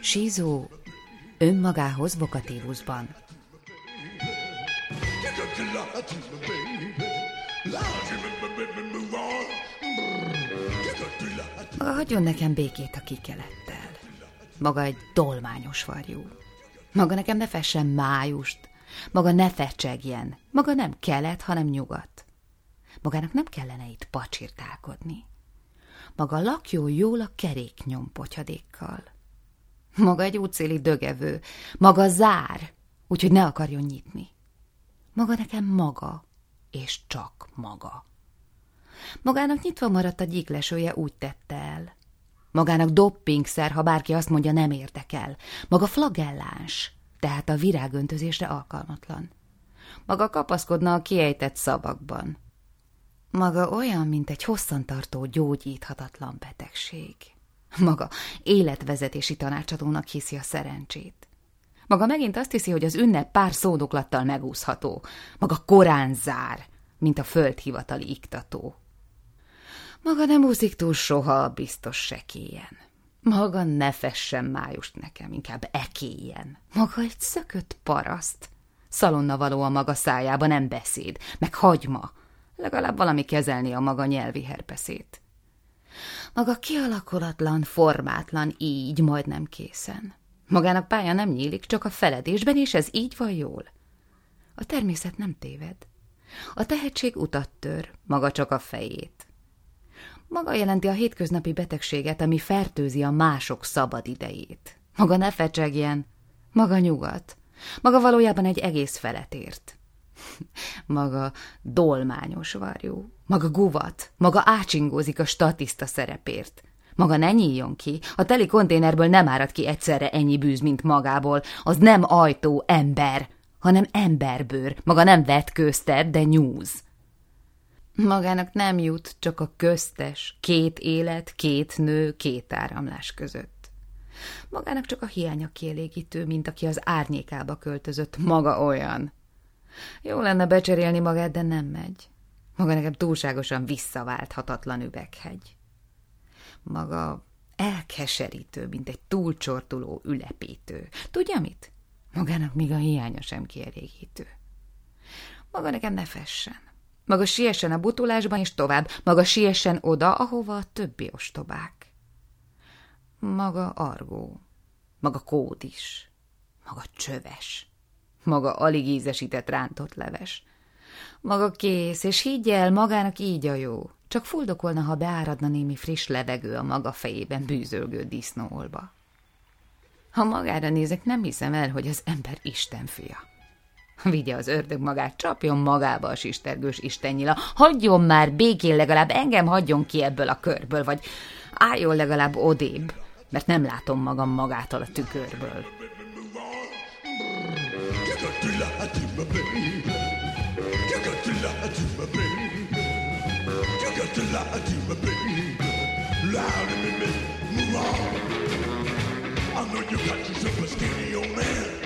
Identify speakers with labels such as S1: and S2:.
S1: Sízó önmagához vokatívusban. Hagyjon nekem békét a kikelettel. Maga egy dolmányos varjú. Maga nekem ne fessen májust. Maga ne fecsegjen. Maga nem kelet, hanem nyugat. Magának nem kellene itt pacsirtálkodni. Maga lakjon jól a keréknyom potyadékkal. Maga egy útszéli dögevő. Maga zár, úgyhogy ne akarjon nyitni. Maga nekem maga, és csak maga. Magának nyitva maradt a gyíklesője, úgy tette el. Magának doppingszer, ha bárki azt mondja, nem érdekel. Maga flagelláns, tehát a virágöntözésre alkalmatlan. Maga kapaszkodna a kiejtett szavakban. Maga olyan, mint egy hosszantartó, gyógyíthatatlan betegség. Maga életvezetési tanácsadónak hiszi a szerencsét. Maga megint azt hiszi, hogy az ünnep pár szódoklattal megúszható. Maga korán zár, mint a földhivatali iktató. Maga nem úszik túl soha, biztos sekélyen. Maga ne fessen májust nekem, inkább ekélyen. Maga egy szökött paraszt. Szalonna való a maga szájába, nem beszéd, meg hagyma. Legalább valami kezelni a maga nyelvi herpeszét. Maga kialakulatlan, formátlan, így majdnem készen. Magának pálya nem nyílik, csak a feledésben, és ez így van jól. A természet nem téved. A tehetség utat tör, maga csak a fejét. Maga jelenti a hétköznapi betegséget, ami fertőzi a mások szabad idejét. Maga ne fecsegjen, maga nyugat, maga valójában egy egész felet ért. Maga dolmányos varjú, maga guvat, maga ácsingózik a statiszta szerepért. Maga ne nyíljon ki, a teli konténerből nem árad ki egyszerre ennyi bűz, mint magából. Az nem ajtó, ember, hanem emberbőr. Maga nem vetkőztet, de nyúz. Magának nem jut csak a köztes, két élet, két nő, két áramlás között. Magának csak a hiánya kielégítő, mint aki az árnyékába költözött. Maga olyan. Jó lenne becserélni magát, de nem megy. Maga nekem túlságosan visszaválthatatlan üveghegy. Maga elkeserítő, mint egy túlcsortuló ülepítő. Tudja mit? Magának még a hiánya sem kielégítő. Maga nekem ne fessen. Maga siessen a butulásban, és tovább. Maga siessen oda, ahova a többi ostobák. Maga argó. Maga kód is. Maga csöves. Maga alig ízesített rántott leves. Maga kész, és higgy el, magának így a jó. Csak fuldokolna, ha beáradna némi friss levegő a maga fejében bűzölgő disznóolba. Ha magára nézek, nem hiszem el, hogy az ember Isten fia. Vigye az ördög magát, csapjon magába a sistergős istennyila, hagyjon már békén legalább, engem hagyjon ki ebből a körből, vagy álljon legalább odébb, mert nem látom magam magától a tükörből. I know you got yourself a skinny old man.